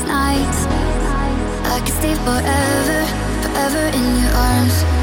these nights. I could stay forever, forever in your arms.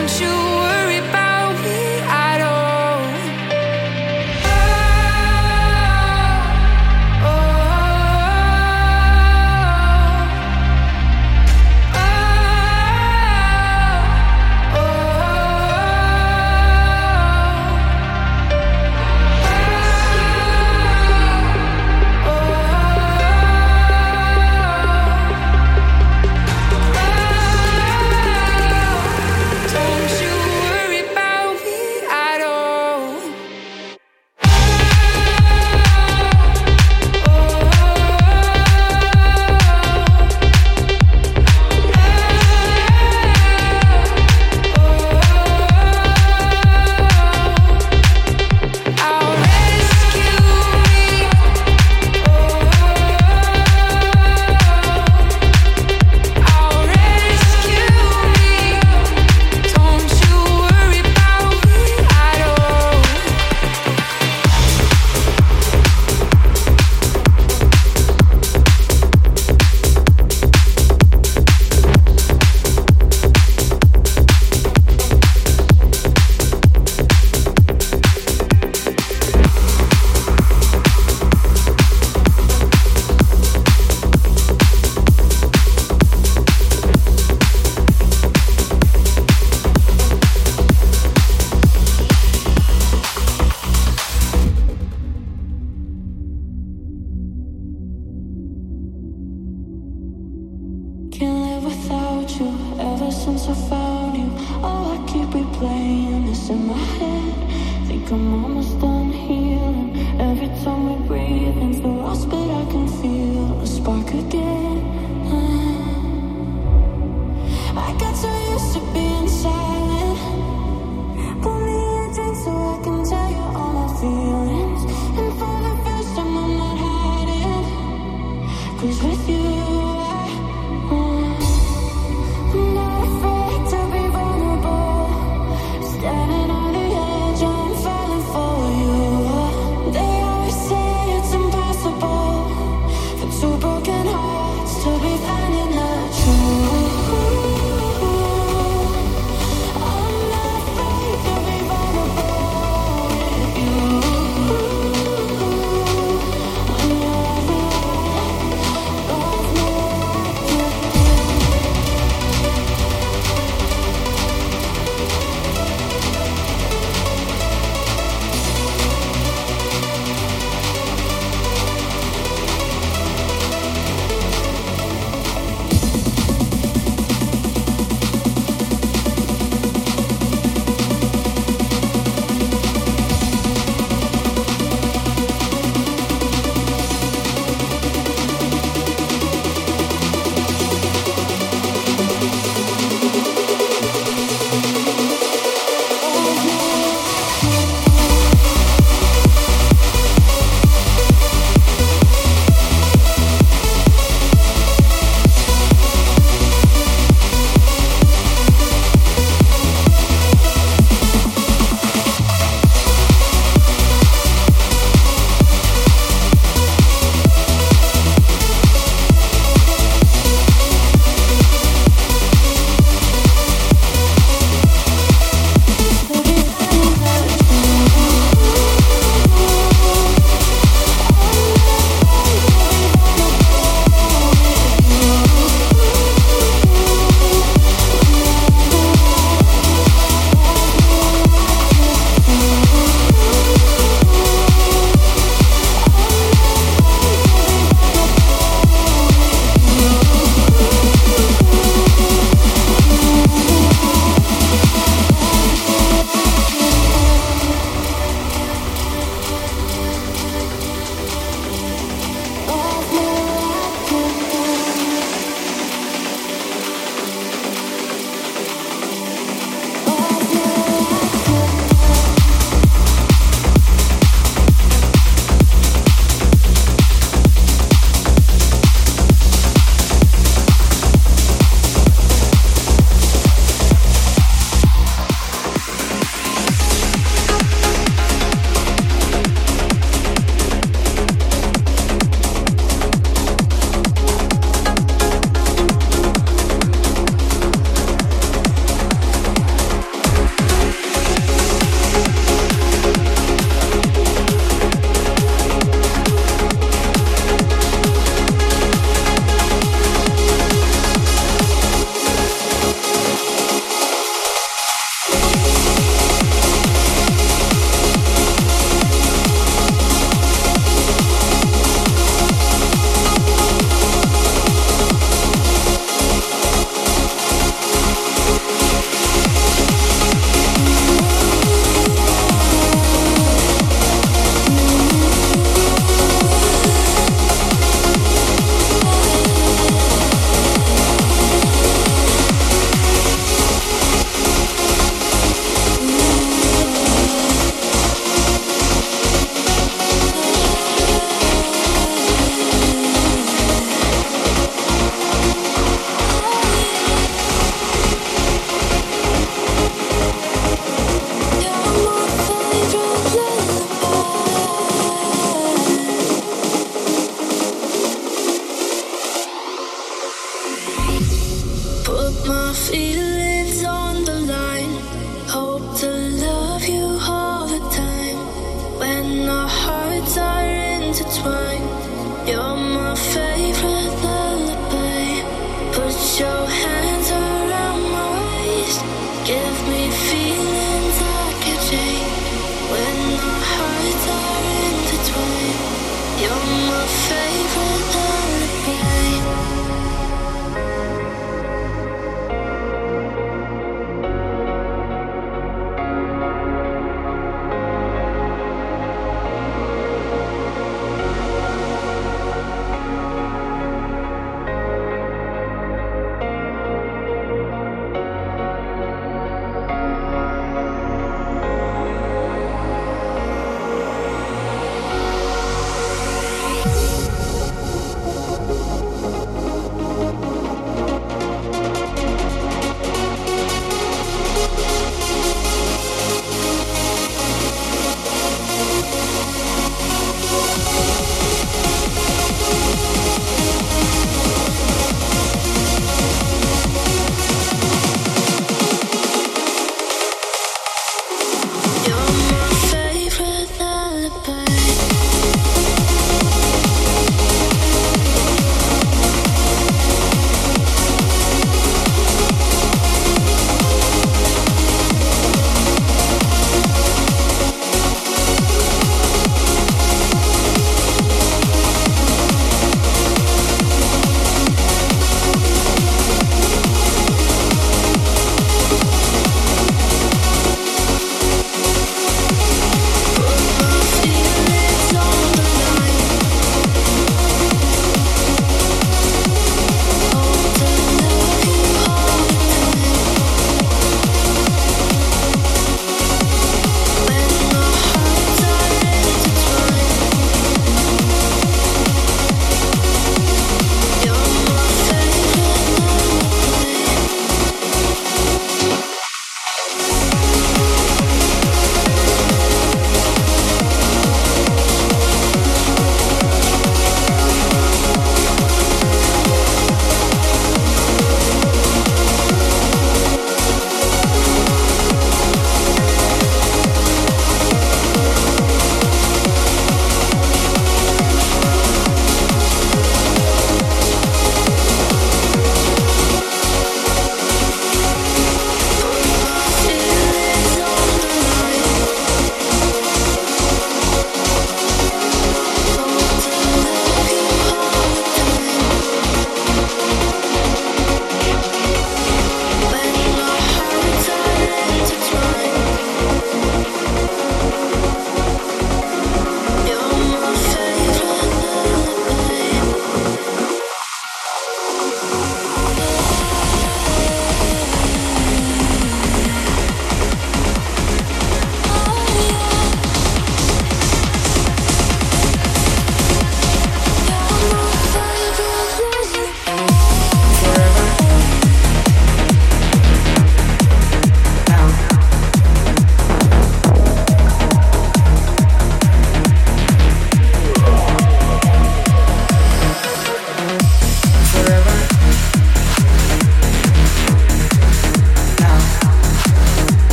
don't you